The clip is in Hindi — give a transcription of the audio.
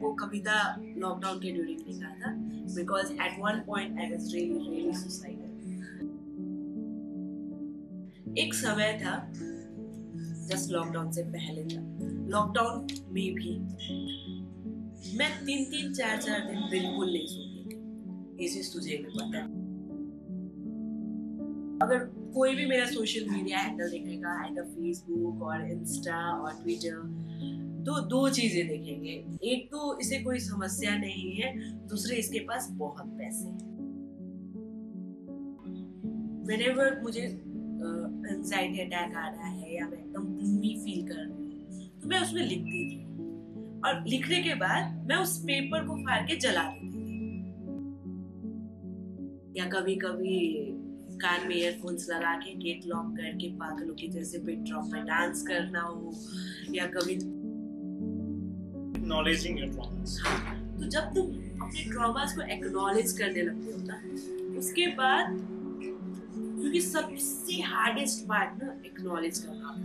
वो कविता लॉकडाउन के ड्यूरिंग लिखा था because at one point I was really really suicidal एक समय था जस्ट लॉकडाउन से पहले था। लॉकडाउन में भी मैं तीन तीन चार चार दिन बिल्कुल नहीं सोती ये चीज़ तुझे भी पता है। अगर कोई भी मेरा सोशल मीडिया हैंडल देखेगा आइदर फेसबुक और इंस्टा और ट्विटर तो दो चीज़ें देखेंगे। एक तो इसे कोई समस्या नहीं है, दूसरे इसके पास बहुत पैसे हैं। Whenever मुझे एंजाइटी अटैक आ रहा है या मैं एकदम ग्लूमी फील कर रही हूँ तो मैं उसमें लिखती थी। और लिखने के बाद मैं उस पेपर को फाड़ के जला देती थी। या कभी कभी कान में ईयरफोन्स लगा के गेट लॉक करके पागलों की जैसे बिट ड्रॉप में डांस करना हो या कभी एक्नॉलेजिंग योर ट्रॉमास तो जब तुम अपने ट्रॉमास को एक्नॉलेज करने लगते हो ना उसके बाद क्योंकि सबसे हार्डेस्ट पार्ट ना एक्नॉलेज करना।